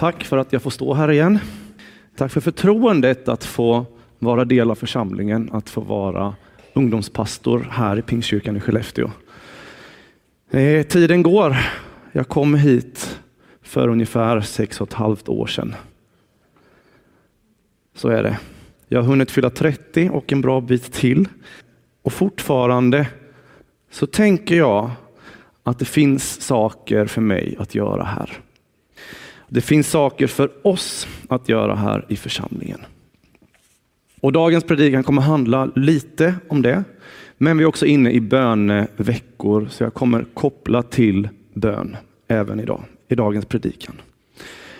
Tack för att jag får stå här igen. Tack för förtroendet att få vara del av församlingen, att få vara ungdomspastor här i Pingstkyrkan i Skellefteå. Eh, tiden går. Jag kom hit för ungefär sex och ett halvt år sedan. Så är det. Jag har hunnit fylla 30 och en bra bit till. Och fortfarande så tänker jag att det finns saker för mig att göra här. Det finns saker för oss att göra här i församlingen. Och dagens predikan kommer handla lite om det, men vi är också inne i böneveckor, så jag kommer koppla till bön även idag, i dagens predikan.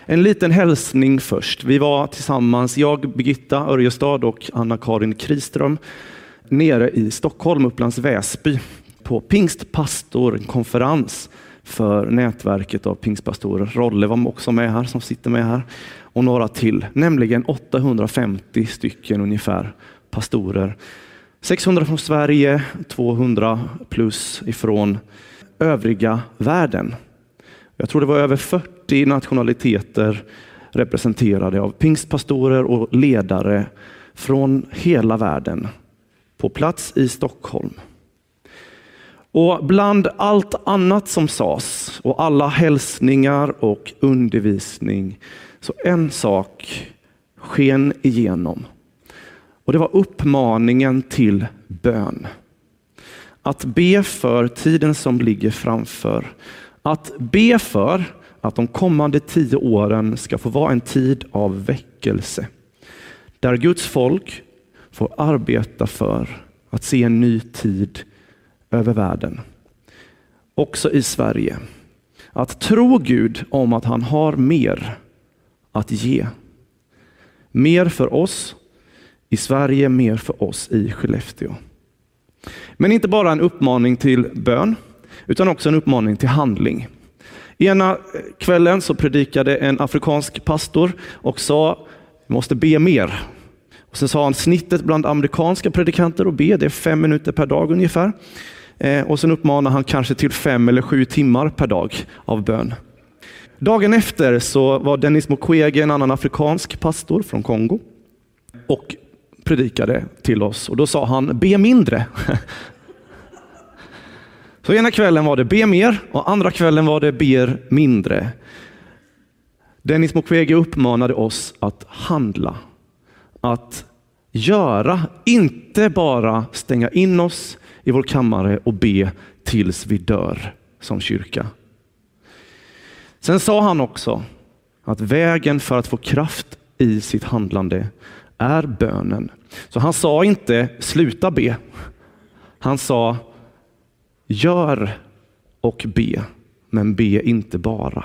En liten hälsning först. Vi var tillsammans, jag, Birgitta Örjestad och Anna-Karin Kriström, nere i Stockholm, Upplands Väsby, på pingstpastorkonferens för nätverket av pingstpastorer. Rolle var också med här, som sitter med här, och några till, nämligen 850 stycken ungefär pastorer. 600 från Sverige, 200 plus ifrån övriga världen. Jag tror det var över 40 nationaliteter representerade av pingstpastorer och ledare från hela världen på plats i Stockholm. Och bland allt annat som sades och alla hälsningar och undervisning, så en sak sken igenom. Och det var uppmaningen till bön. Att be för tiden som ligger framför. Att be för att de kommande tio åren ska få vara en tid av väckelse. Där Guds folk får arbeta för att se en ny tid över världen. Också i Sverige. Att tro Gud om att han har mer att ge. Mer för oss i Sverige, mer för oss i Skellefteå. Men inte bara en uppmaning till bön, utan också en uppmaning till handling. Ena kvällen så predikade en afrikansk pastor och sa, vi måste be mer. Och sen sa han snittet bland amerikanska predikanter och be, det är fem minuter per dag ungefär. Eh, och sen uppmanar han kanske till fem eller sju timmar per dag av bön. Dagen efter så var Dennis Mukwege, en annan afrikansk pastor från Kongo, och predikade till oss. Och då sa han, be mindre. Så ena kvällen var det be mer och andra kvällen var det ber mindre. Dennis Mukwege uppmanade oss att handla, att göra, inte bara stänga in oss i vår kammare och be tills vi dör som kyrka. Sen sa han också att vägen för att få kraft i sitt handlande är bönen. Så han sa inte sluta be. Han sa gör och be, men be inte bara.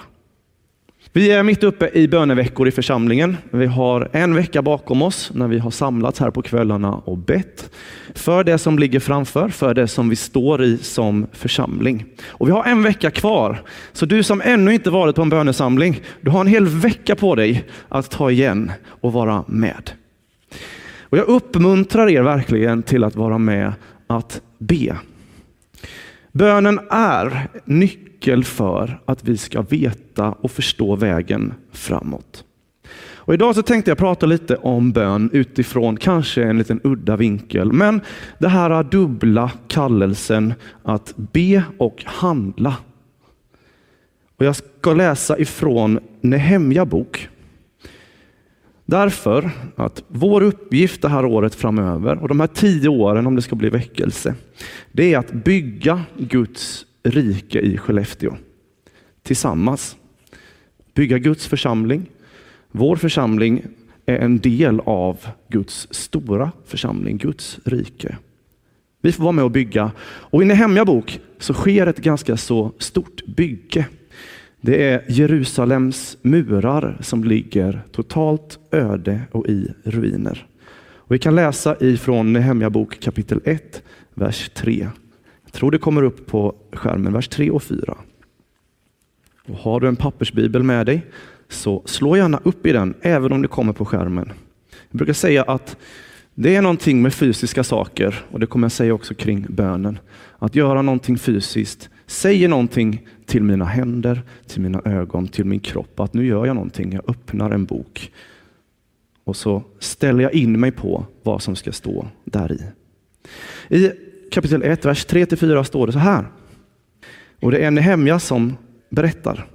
Vi är mitt uppe i böneveckor i församlingen. Vi har en vecka bakom oss när vi har samlats här på kvällarna och bett för det som ligger framför, för det som vi står i som församling. Och vi har en vecka kvar. Så du som ännu inte varit på en bönesamling, du har en hel vecka på dig att ta igen och vara med. Och jag uppmuntrar er verkligen till att vara med att be. Bönen är nyckeln nyckel för att vi ska veta och förstå vägen framåt. Och idag så tänkte jag prata lite om bön utifrån kanske en liten udda vinkel, men det här dubbla kallelsen att be och handla. Och Jag ska läsa ifrån Nehemja bok Därför att vår uppgift det här året framöver och de här tio åren om det ska bli väckelse, det är att bygga Guds rike i Skellefteå tillsammans. Bygga Guds församling. Vår församling är en del av Guds stora församling, Guds rike. Vi får vara med och bygga och i Nehemja bok så sker ett ganska så stort bygge. Det är Jerusalems murar som ligger totalt öde och i ruiner. Och vi kan läsa ifrån Nehemja bok kapitel 1, vers 3. Jag tror det kommer upp på skärmen, vers 3 och 4. Och har du en pappersbibel med dig så slå gärna upp i den, även om det kommer på skärmen. Jag brukar säga att det är någonting med fysiska saker, och det kommer jag säga också kring bönen. Att göra någonting fysiskt säger någonting till mina händer, till mina ögon, till min kropp att nu gör jag någonting. Jag öppnar en bok och så ställer jag in mig på vad som ska stå där i. I kapitel 1, vers 3-4 står det så här. Och det är Nehemja som berättar.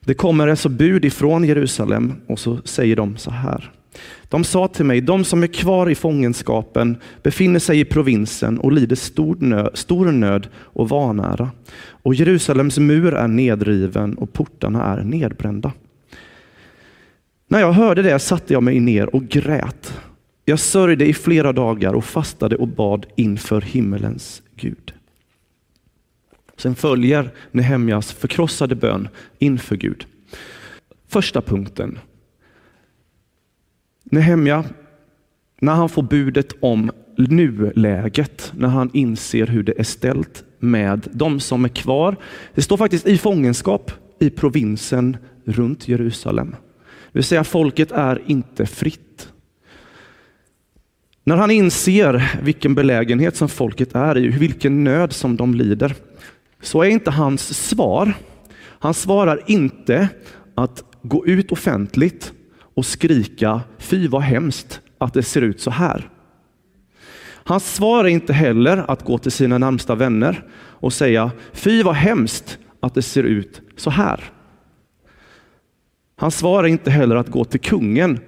Det kommer alltså bud ifrån Jerusalem och så säger de så här. De sa till mig, de som är kvar i fångenskapen befinner sig i provinsen och lider stor nöd, stor nöd och vanära. Och Jerusalems mur är nedriven och portarna är nedbrända. När jag hörde det satte jag mig ner och grät. Jag sörjde i flera dagar och fastade och bad inför himmelens Gud. Sen följer Nehemjas förkrossade bön inför Gud. Första punkten. Nehemja, när han får budet om nuläget, när han inser hur det är ställt med de som är kvar. Det står faktiskt i fångenskap i provinsen runt Jerusalem. Det vill säga folket är inte fritt. När han inser vilken belägenhet som folket är i, vilken nöd som de lider, så är inte hans svar, han svarar inte att gå ut offentligt och skrika fy vad hemskt att det ser ut så här. Hans svar är inte heller att gå till sina närmsta vänner och säga fy vad hemskt att det ser ut så här. Hans svar är inte heller att gå till kungen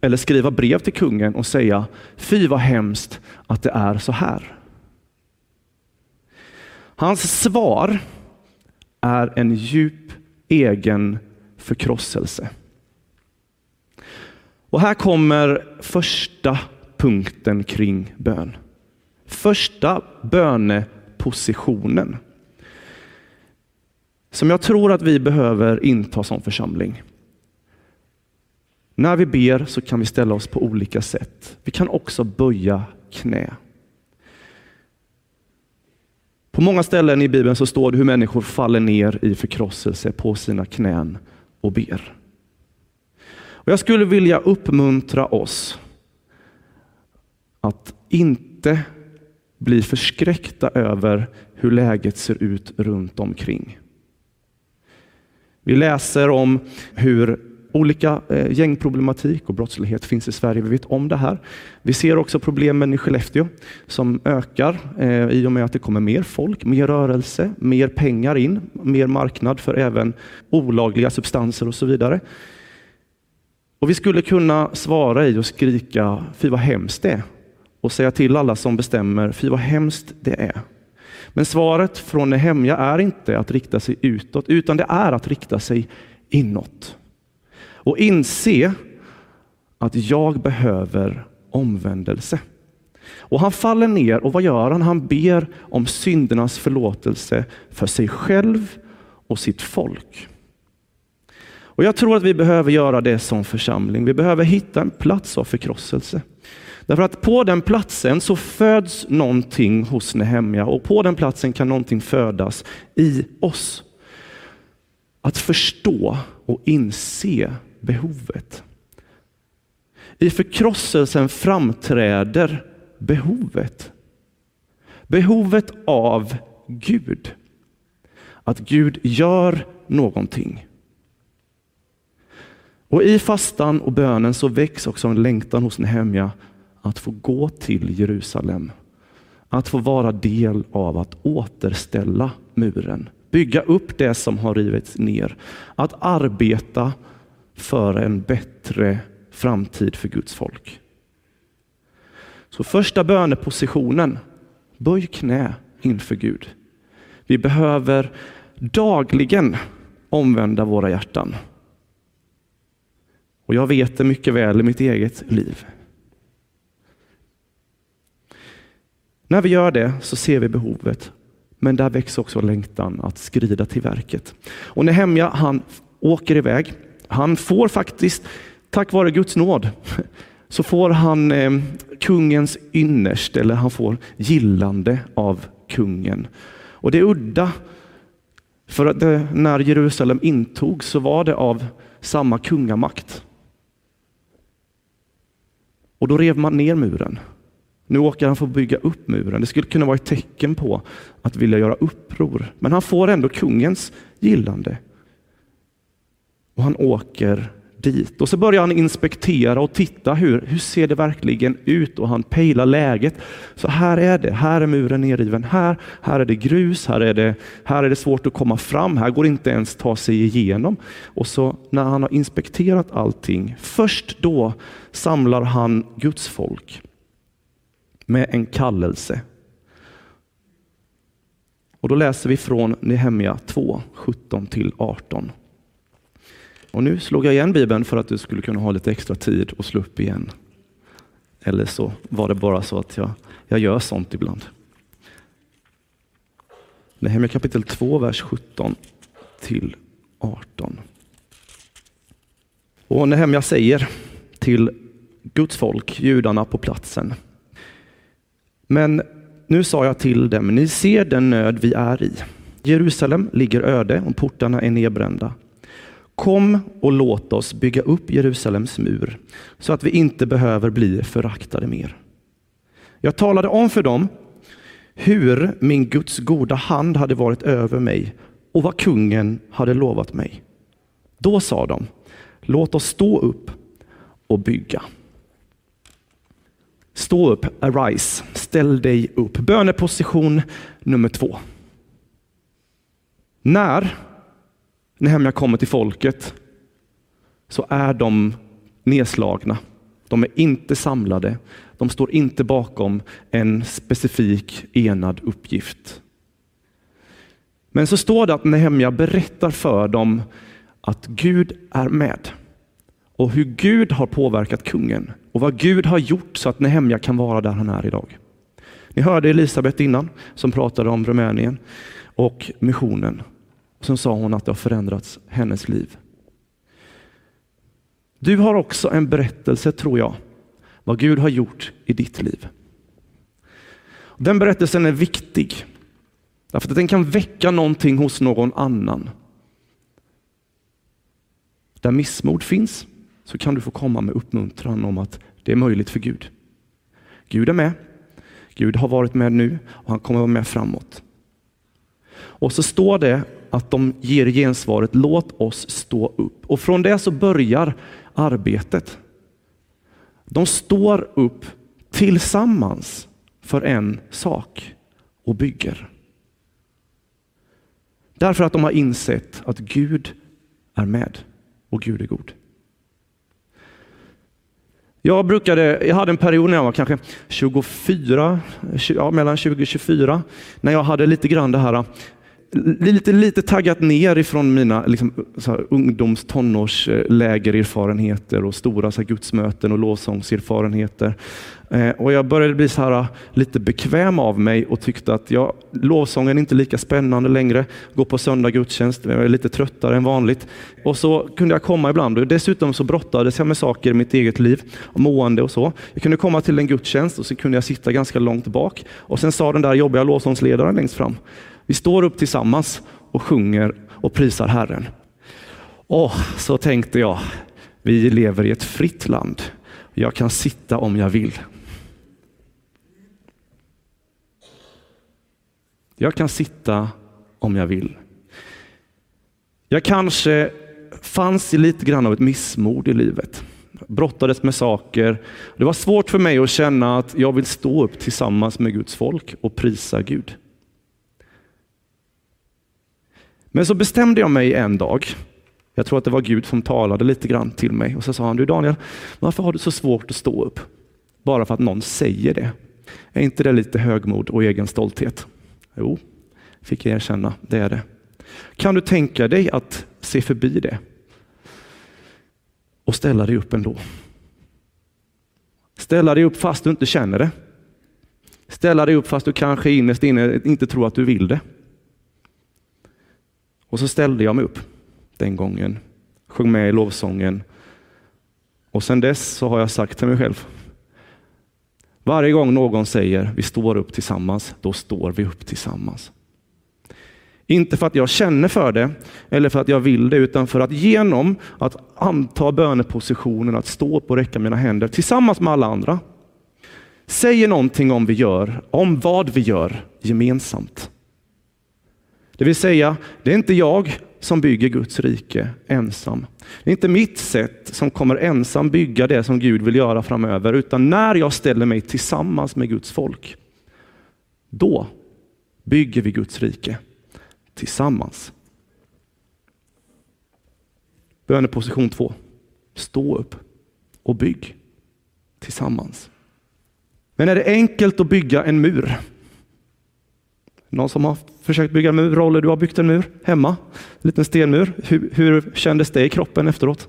eller skriva brev till kungen och säga fy vad hemskt att det är så här. Hans svar är en djup egen förkrosselse. Och här kommer första punkten kring bön. Första bönepositionen. Som jag tror att vi behöver inta som församling. När vi ber så kan vi ställa oss på olika sätt. Vi kan också böja knä. På många ställen i Bibeln så står det hur människor faller ner i förkrosselse på sina knän och ber. Och jag skulle vilja uppmuntra oss att inte bli förskräckta över hur läget ser ut runt omkring. Vi läser om hur olika eh, gängproblematik och brottslighet finns i Sverige. Vi vet om det här. Vi ser också problemen i Skellefteå som ökar eh, i och med att det kommer mer folk, mer rörelse, mer pengar in, mer marknad för även olagliga substanser och så vidare. Och Vi skulle kunna svara i och skrika, fy vad hemskt det är. Och säga till alla som bestämmer, fy vad hemskt det är. Men svaret från Nehemja är inte att rikta sig utåt, utan det är att rikta sig inåt. Och inse att jag behöver omvändelse. Och han faller ner och vad gör han? Han ber om syndernas förlåtelse för sig själv och sitt folk. Och Jag tror att vi behöver göra det som församling. Vi behöver hitta en plats av förkrosselse. Därför att på den platsen så föds någonting hos Nehemja och på den platsen kan någonting födas i oss. Att förstå och inse behovet. I förkrosselsen framträder behovet. Behovet av Gud. Att Gud gör någonting. Och I fastan och bönen så väcks också en längtan hos Nehemja att få gå till Jerusalem. Att få vara del av att återställa muren. Bygga upp det som har rivits ner. Att arbeta för en bättre framtid för Guds folk. Så första bönepositionen, böj knä inför Gud. Vi behöver dagligen omvända våra hjärtan. Och jag vet det mycket väl i mitt eget liv. När vi gör det så ser vi behovet, men där väcks också längtan att skrida till verket. Och Nehemja han åker iväg. Han får faktiskt, tack vare Guds nåd, så får han eh, kungens innerst, eller han får gillande av kungen. Och det är udda, för att det, när Jerusalem intogs så var det av samma kungamakt. Och då rev man ner muren. Nu åker han få bygga upp muren. Det skulle kunna vara ett tecken på att vilja göra uppror. Men han får ändå kungens gillande. Och han åker dit. Och så börjar han inspektera och titta hur, hur ser det verkligen ut och han pejlar läget. Så här är det, här är muren nerriven, här, här är det grus, här är det, här är det svårt att komma fram, här går det inte ens ta sig igenom. Och så när han har inspekterat allting, först då samlar han Guds folk med en kallelse. Och då läser vi från Nehemja 2, 17 till 18. Och nu slog jag igen Bibeln för att du skulle kunna ha lite extra tid och slå upp igen. Eller så var det bara så att jag, jag gör sånt ibland. Nehemja kapitel 2, vers 17 till 18. Och Nehemja säger till Guds folk, judarna på platsen. Men nu sa jag till dem, ni ser den nöd vi är i. Jerusalem ligger öde och portarna är nedbrända. Kom och låt oss bygga upp Jerusalems mur så att vi inte behöver bli föraktade mer. Jag talade om för dem hur min Guds goda hand hade varit över mig och vad kungen hade lovat mig. Då sa de, låt oss stå upp och bygga. Stå upp, arise, ställ dig upp. Böneposition nummer två. När när Nehemja kommer till folket så är de nedslagna. De är inte samlade. De står inte bakom en specifik enad uppgift. Men så står det att Nehemja berättar för dem att Gud är med och hur Gud har påverkat kungen och vad Gud har gjort så att Nehemja kan vara där han är idag. Ni hörde Elisabet innan som pratade om Rumänien och missionen. Sen sa hon att det har förändrats hennes liv. Du har också en berättelse, tror jag, vad Gud har gjort i ditt liv. Den berättelsen är viktig, därför att den kan väcka någonting hos någon annan. Där missmod finns så kan du få komma med uppmuntran om att det är möjligt för Gud. Gud är med. Gud har varit med nu och han kommer vara med framåt. Och så står det att de ger gensvaret, låt oss stå upp. Och från det så börjar arbetet. De står upp tillsammans för en sak och bygger. Därför att de har insett att Gud är med och Gud är god. Jag, brukade, jag hade en period när jag var kanske 24, ja, mellan 20 och 24, när jag hade lite grann det här lite, lite taggat ner ifrån mina liksom, så här, ungdoms tonårslägererfarenheter och stora så här, gudsmöten och lovsångserfarenheter. Eh, och jag började bli så här, lite bekväm av mig och tyckte att ja, lovsången är inte lika spännande längre. Gå på söndag gudstjänst, jag är lite tröttare än vanligt. Och så kunde jag komma ibland och dessutom så brottades jag med saker i mitt eget liv, och mående och så. Jag kunde komma till en gudstjänst och så kunde jag sitta ganska långt bak och sen sa den där jobbiga lovsångsledaren längst fram, vi står upp tillsammans och sjunger och prisar Herren. Och så tänkte jag, vi lever i ett fritt land. Jag kan sitta om jag vill. Jag kan sitta om jag vill. Jag kanske fanns i lite grann av ett missmod i livet. Brottades med saker. Det var svårt för mig att känna att jag vill stå upp tillsammans med Guds folk och prisa Gud. Men så bestämde jag mig en dag, jag tror att det var Gud som talade lite grann till mig och så sa han, du Daniel, varför har du så svårt att stå upp? Bara för att någon säger det. Är inte det lite högmod och egen stolthet? Jo, fick jag erkänna, det är det. Kan du tänka dig att se förbi det och ställa dig upp ändå? Ställa dig upp fast du inte känner det. Ställa dig upp fast du kanske innerst inne inte tror att du vill det. Och så ställde jag mig upp den gången, sjöng med i lovsången. Och sedan dess så har jag sagt till mig själv, varje gång någon säger vi står upp tillsammans, då står vi upp tillsammans. Inte för att jag känner för det eller för att jag vill det, utan för att genom att anta bönepositionen, att stå upp och räcka mina händer tillsammans med alla andra, säger någonting om, vi gör, om vad vi gör gemensamt. Det vill säga, det är inte jag som bygger Guds rike ensam. Det är inte mitt sätt som kommer ensam bygga det som Gud vill göra framöver, utan när jag ställer mig tillsammans med Guds folk, då bygger vi Guds rike tillsammans. Böneposition 2. Stå upp och bygg tillsammans. Men är det enkelt att bygga en mur? Någon som har försökt bygga en mur? Rolle, du har byggt en mur hemma? En liten stenmur. Hur, hur kändes det i kroppen efteråt?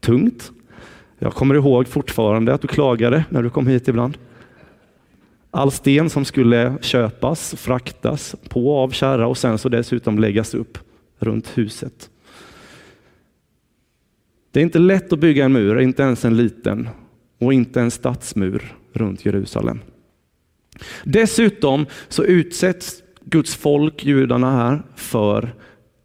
Tungt. Jag kommer ihåg fortfarande att du klagade när du kom hit ibland. All sten som skulle köpas, fraktas på av kärra och sen så dessutom läggas upp runt huset. Det är inte lätt att bygga en mur, inte ens en liten och inte en stadsmur runt Jerusalem. Dessutom så utsätts Guds folk, judarna här, för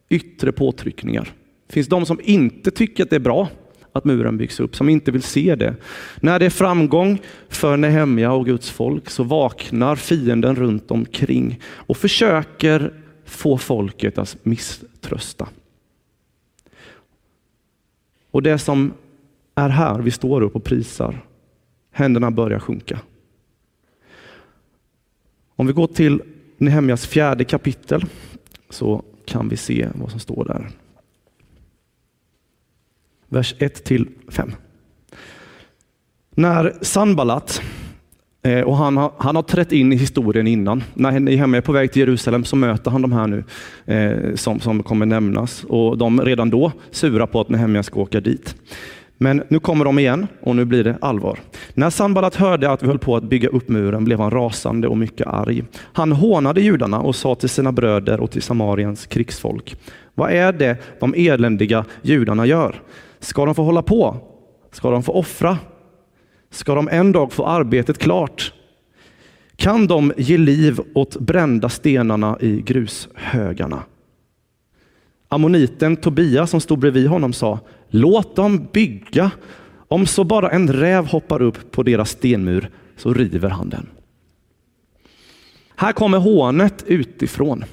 yttre påtryckningar. Det finns de som inte tycker att det är bra att muren byggs upp, som inte vill se det. När det är framgång för Nehemja och Guds folk så vaknar fienden runt omkring och försöker få folket att misströsta. Och det som är här, vi står upp och prisar, händerna börjar sjunka. Om vi går till Nehemjas fjärde kapitel så kan vi se vad som står där. Vers 1 till 5. När Sanballat, eh, och han har, han har trätt in i historien innan. När Nehemja är på väg till Jerusalem så möter han de här nu eh, som, som kommer nämnas. Och de redan då sura på att Nehemja ska åka dit. Men nu kommer de igen och nu blir det allvar. När Sanballat hörde att vi höll på att bygga upp muren blev han rasande och mycket arg. Han hånade judarna och sa till sina bröder och till Samariens krigsfolk. Vad är det de eländiga judarna gör? Ska de få hålla på? Ska de få offra? Ska de en dag få arbetet klart? Kan de ge liv åt brända stenarna i grushögarna? Ammoniten Tobia som stod bredvid honom sa, låt dem bygga. Om så bara en räv hoppar upp på deras stenmur så river han den. Här kommer hånet utifrån.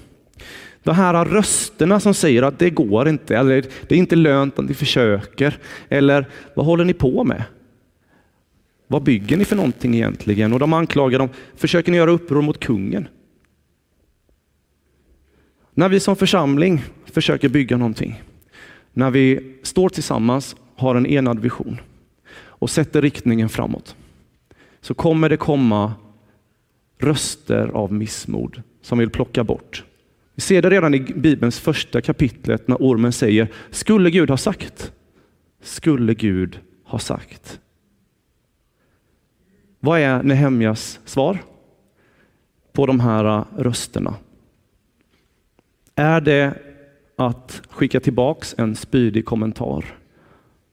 De här rösterna som säger att det går inte, eller det är inte lönt att ni försöker, eller vad håller ni på med? Vad bygger ni för någonting egentligen? Och de anklagar dem, försöker ni göra uppror mot kungen? När vi som församling försöker bygga någonting, när vi står tillsammans, har en enad vision och sätter riktningen framåt, så kommer det komma röster av missmod som vill plocka bort. Vi ser det redan i Bibelns första kapitlet när ormen säger, skulle Gud ha sagt? Skulle Gud ha sagt? Vad är Nehemjas svar på de här rösterna? Är det att skicka tillbaks en spydig kommentar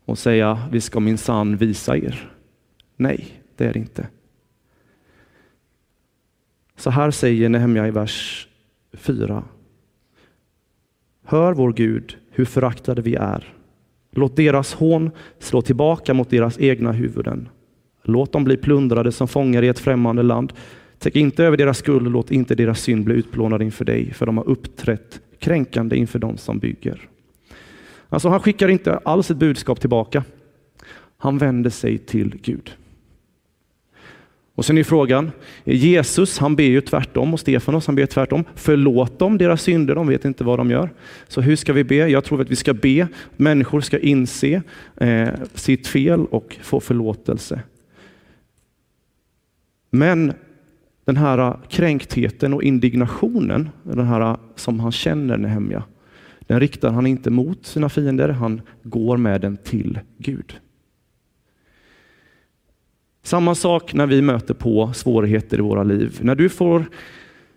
och säga vi ska minsann visa er? Nej, det är det inte. Så här säger Nehemja i vers 4. Hör vår Gud hur föraktade vi är. Låt deras hån slå tillbaka mot deras egna huvuden. Låt dem bli plundrade som fångar i ett främmande land. Täck inte över deras skuld och låt inte deras synd bli utplånad inför dig, för de har uppträtt kränkande inför de som bygger. Alltså han skickar inte alls ett budskap tillbaka. Han vänder sig till Gud. Och sen är frågan, Jesus han ber ju tvärtom och Stefanos han ber tvärtom. Förlåt dem deras synder, de vet inte vad de gör. Så hur ska vi be? Jag tror att vi ska be, människor ska inse eh, sitt fel och få förlåtelse. Men den här äh, kränktheten och indignationen, den här äh, som han känner Nehemja, den riktar han inte mot sina fiender, han går med den till Gud. Samma sak när vi möter på svårigheter i våra liv. När du får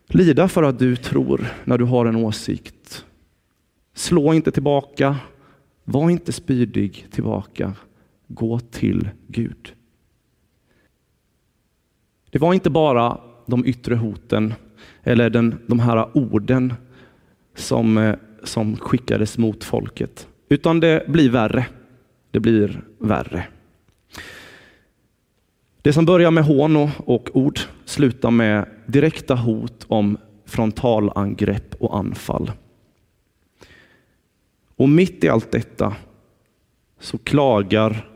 lida för att du tror, när du har en åsikt. Slå inte tillbaka, var inte spydig tillbaka. Gå till Gud. Det var inte bara de yttre hoten eller den, de här orden som, eh, som skickades mot folket, utan det blir värre. Det blir värre. Det som börjar med hån och, och ord slutar med direkta hot om frontalangrepp och anfall. Och mitt i allt detta så klagar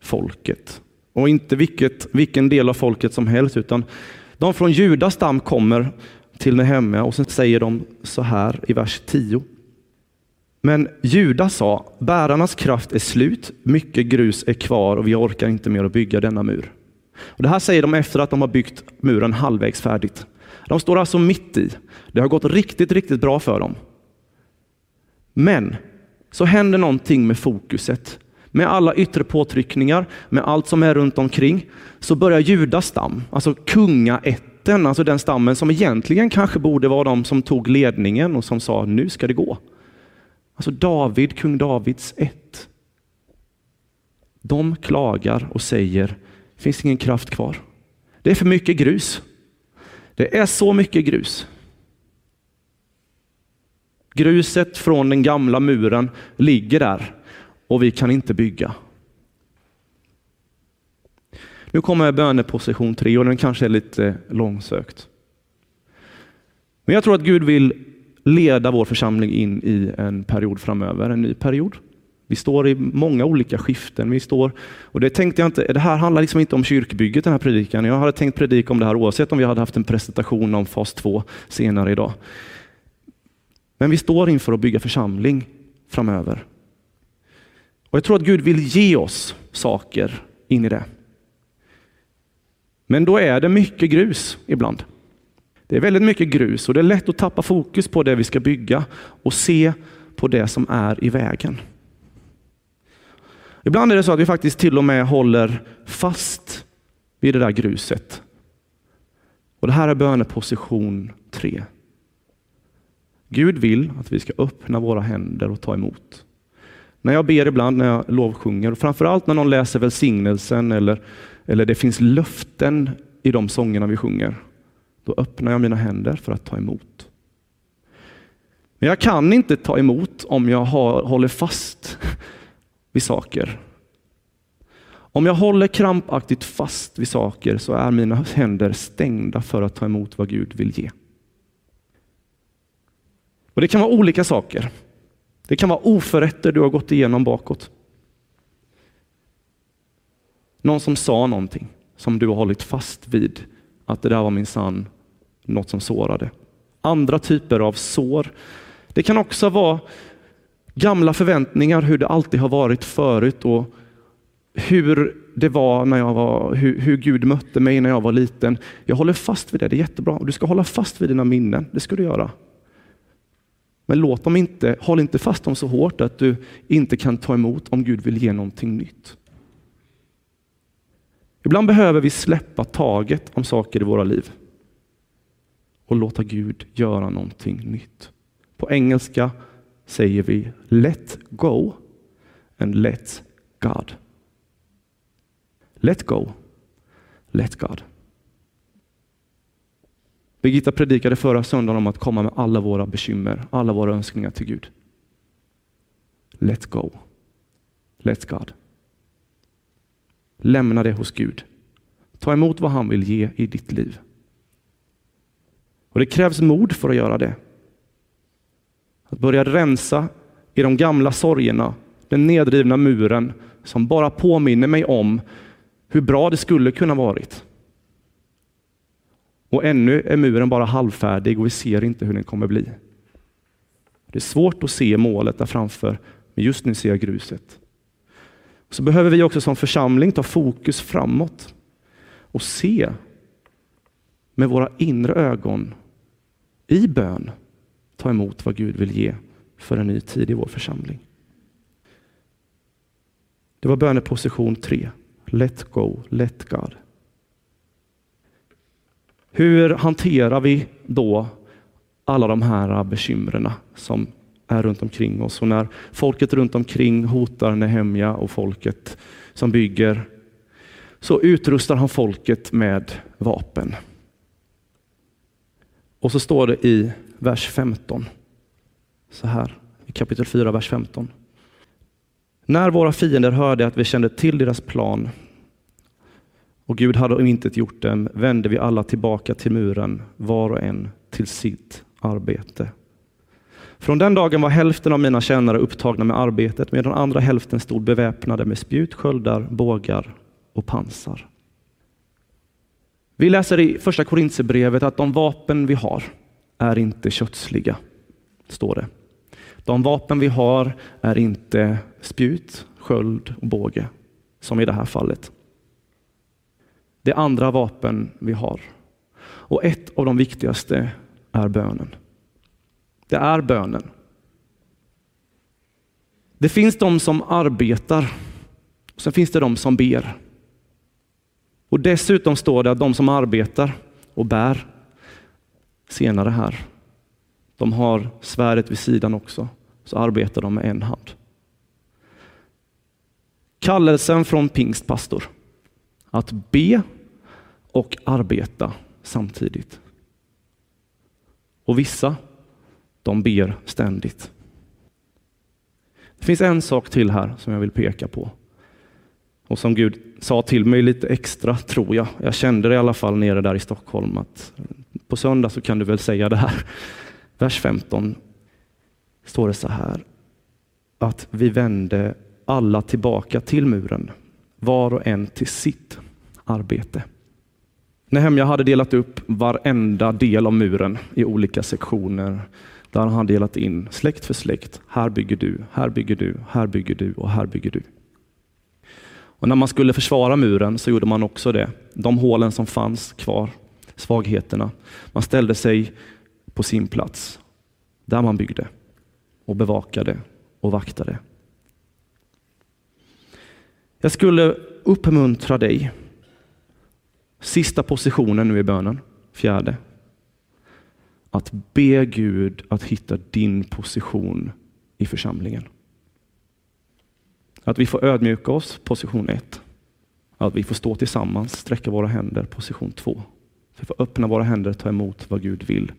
folket. Och inte vilket, vilken del av folket som helst, utan de från Judas stam kommer till Nehemja och sen säger de så här i vers 10. Men Juda sa, bärarnas kraft är slut, mycket grus är kvar och vi orkar inte mer att bygga denna mur. Och det här säger de efter att de har byggt muren halvvägs färdigt. De står alltså mitt i. Det har gått riktigt, riktigt bra för dem. Men så händer någonting med fokuset. Med alla yttre påtryckningar, med allt som är runt omkring, så börjar Judas stam, alltså kungaätten, alltså den stammen som egentligen kanske borde vara de som tog ledningen och som sa nu ska det gå. Alltså David, kung Davids ett. De klagar och säger, det finns ingen kraft kvar. Det är för mycket grus. Det är så mycket grus. Gruset från den gamla muren ligger där och vi kan inte bygga. Nu kommer böneposition tre och den kanske är lite långsökt. Men jag tror att Gud vill leda vår församling in i en period framöver, en ny period. Vi står i många olika skiften. Vi står, och det tänkte jag inte, det här handlar liksom inte om kyrkbygget den här predikan. Jag hade tänkt predika om det här oavsett om vi hade haft en presentation om fas 2 senare idag. Men vi står inför att bygga församling framöver. Och Jag tror att Gud vill ge oss saker in i det. Men då är det mycket grus ibland. Det är väldigt mycket grus och det är lätt att tappa fokus på det vi ska bygga och se på det som är i vägen. Ibland är det så att vi faktiskt till och med håller fast vid det där gruset. Och Det här är böneposition tre. Gud vill att vi ska öppna våra händer och ta emot. När jag ber ibland, när jag lovsjunger, och framförallt när någon läser välsignelsen eller, eller det finns löften i de sångerna vi sjunger, då öppnar jag mina händer för att ta emot. Men jag kan inte ta emot om jag har, håller fast vid saker. Om jag håller krampaktigt fast vid saker så är mina händer stängda för att ta emot vad Gud vill ge. Och Det kan vara olika saker. Det kan vara oförrätter du har gått igenom bakåt. Någon som sa någonting som du har hållit fast vid, att det där var min sann något som sårade. Andra typer av sår. Det kan också vara gamla förväntningar, hur det alltid har varit förut och hur det var när jag var, hur, hur, Gud mötte mig när jag var liten. Jag håller fast vid det, det är jättebra. Du ska hålla fast vid dina minnen, det ska du göra. Men låt dem inte, håll inte fast dem så hårt att du inte kan ta emot om Gud vill ge någonting nytt. Ibland behöver vi släppa taget om saker i våra liv och låta Gud göra någonting nytt. På engelska säger vi let go and let God. Let go, let God. Birgitta predikade förra söndagen om att komma med alla våra bekymmer, alla våra önskningar till Gud. Let go. Let God. Lämna det hos Gud. Ta emot vad han vill ge i ditt liv. Och Det krävs mod för att göra det. Att börja rensa i de gamla sorgerna, den nedrivna muren som bara påminner mig om hur bra det skulle kunna varit. Och ännu är muren bara halvfärdig och vi ser inte hur den kommer bli. Det är svårt att se målet där framför, men just nu ser jag gruset. Så behöver vi också som församling ta fokus framåt och se med våra inre ögon i bön ta emot vad Gud vill ge för en ny tid i vår församling. Det var böneposition tre. Let go, let God. Hur hanterar vi då alla de här bekymren som är runt omkring oss? Och när folket runt omkring hotar Nehemja och folket som bygger, så utrustar han folket med vapen. Och så står det i vers 15, så här i kapitel 4, vers 15. När våra fiender hörde att vi kände till deras plan och Gud hade inte gjort dem vände vi alla tillbaka till muren, var och en till sitt arbete. Från den dagen var hälften av mina tjänare upptagna med arbetet medan andra hälften stod beväpnade med spjut, sköldar, bågar och pansar. Vi läser i första Korintierbrevet att de vapen vi har är inte kötsliga, står det. De vapen vi har är inte spjut, sköld och båge, som i det här fallet. Det är andra vapen vi har. Och ett av de viktigaste är bönen. Det är bönen. Det finns de som arbetar, sen finns det de som ber. Och dessutom står det att de som arbetar och bär, senare här, de har svärdet vid sidan också, så arbetar de med en hand. Kallelsen från pingstpastor, att be och arbeta samtidigt. Och vissa, de ber ständigt. Det finns en sak till här som jag vill peka på och som Gud sa till mig lite extra, tror jag. Jag kände det i alla fall nere där i Stockholm att på söndag så kan du väl säga det här. Vers 15 står det så här att vi vände alla tillbaka till muren, var och en till sitt arbete. Nehemja hade delat upp varenda del av muren i olika sektioner där han hade delat in släkt för släkt. Här bygger du, här bygger du, här bygger du och här bygger du. Och när man skulle försvara muren så gjorde man också det. De hålen som fanns kvar, svagheterna. Man ställde sig på sin plats där man byggde och bevakade och vaktade. Jag skulle uppmuntra dig. Sista positionen nu i bönen, fjärde. Att be Gud att hitta din position i församlingen. Att vi får ödmjuka oss, position ett. Att vi får stå tillsammans, sträcka våra händer, position två. Vi får öppna våra händer och ta emot vad Gud vill.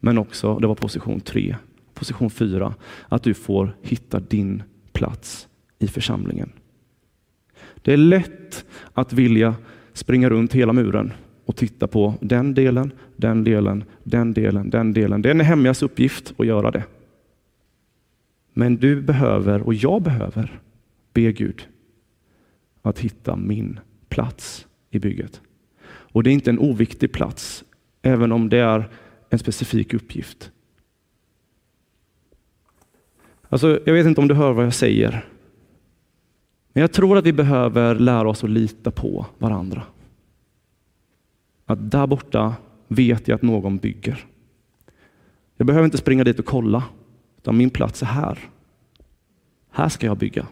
Men också, det var position tre. Position fyra, att du får hitta din plats i församlingen. Det är lätt att vilja springa runt hela muren och titta på den delen, den delen, den delen, den delen. Det är Nehemjas uppgift att göra det. Men du behöver, och jag behöver, be Gud att hitta min plats i bygget. Och det är inte en oviktig plats, även om det är en specifik uppgift. Alltså, jag vet inte om du hör vad jag säger. Men jag tror att vi behöver lära oss att lita på varandra. Att där borta vet jag att någon bygger. Jag behöver inte springa dit och kolla, utan min plats är här. Här ska jag bygga.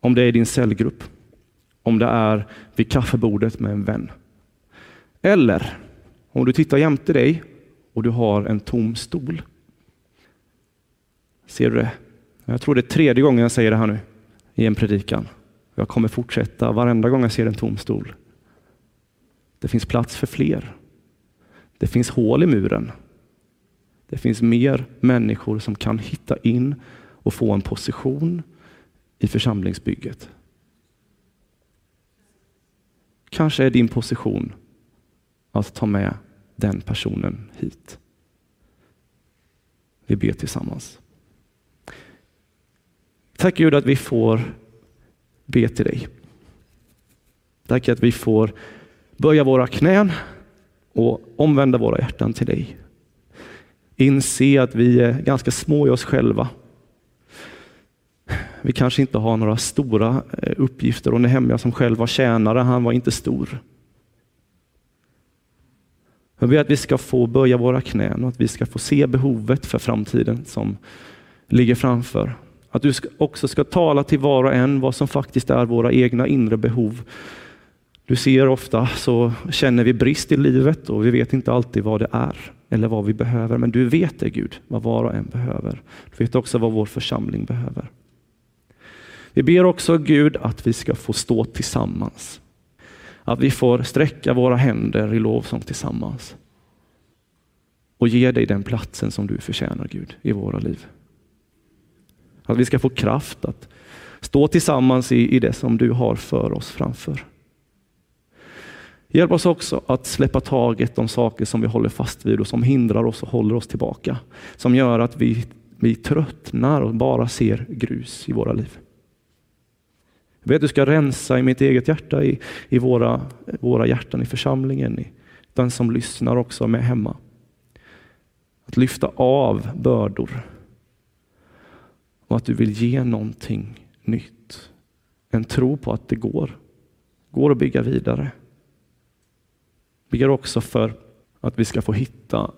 Om det är i din cellgrupp, om det är vid kaffebordet med en vän. Eller om du tittar jämte dig och du har en tom stol. Ser du det? Jag tror det är tredje gången jag säger det här nu i en predikan. Jag kommer fortsätta varenda gång jag ser en tom stol. Det finns plats för fler. Det finns hål i muren. Det finns mer människor som kan hitta in och få en position i församlingsbygget. Kanske är din position att ta med den personen hit. Vi ber tillsammans. Tack Gud att vi får be till dig. Tack att vi får böja våra knän och omvända våra hjärtan till dig. Inse att vi är ganska små i oss själva vi kanske inte har några stora eh, uppgifter och Nehemja som själv var tjänare, han var inte stor. Jag ber att vi ska få böja våra knän och att vi ska få se behovet för framtiden som ligger framför. Att du också ska tala till var och en vad som faktiskt är våra egna inre behov. Du ser ofta så känner vi brist i livet och vi vet inte alltid vad det är eller vad vi behöver. Men du vet det Gud, vad var och en behöver. Du vet också vad vår församling behöver. Vi ber också Gud att vi ska få stå tillsammans. Att vi får sträcka våra händer i lovsång tillsammans. Och ge dig den platsen som du förtjänar Gud i våra liv. Att vi ska få kraft att stå tillsammans i, i det som du har för oss framför. Hjälp oss också att släppa taget om saker som vi håller fast vid och som hindrar oss och håller oss tillbaka. Som gör att vi, vi tröttnar och bara ser grus i våra liv. Jag vet att du ska rensa i mitt eget hjärta, i, i våra, våra hjärtan i församlingen, i den som lyssnar också med hemma. Att lyfta av bördor och att du vill ge någonting nytt. En tro på att det går, går att bygga vidare. Ber också för att vi ska få hitta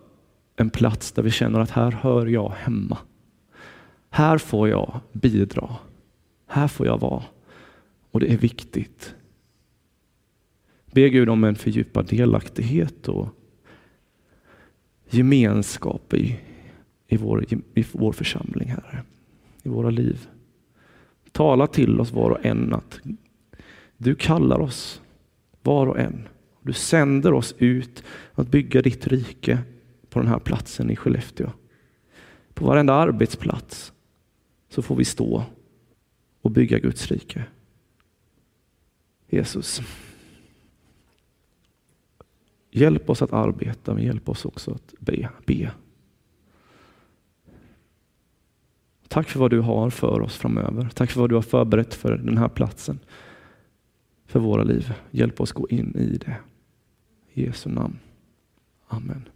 en plats där vi känner att här hör jag hemma. Här får jag bidra. Här får jag vara. Och det är viktigt. Be Gud om en fördjupad delaktighet och gemenskap i, i, vår, i vår församling, Herre. I våra liv. Tala till oss var och en att du kallar oss var och en. Du sänder oss ut att bygga ditt rike på den här platsen i Skellefteå. På varenda arbetsplats så får vi stå och bygga Guds rike. Jesus. Hjälp oss att arbeta, men hjälp oss också att be. be. Tack för vad du har för oss framöver. Tack för vad du har förberett för den här platsen. För våra liv. Hjälp oss gå in i det. I Jesu namn. Amen.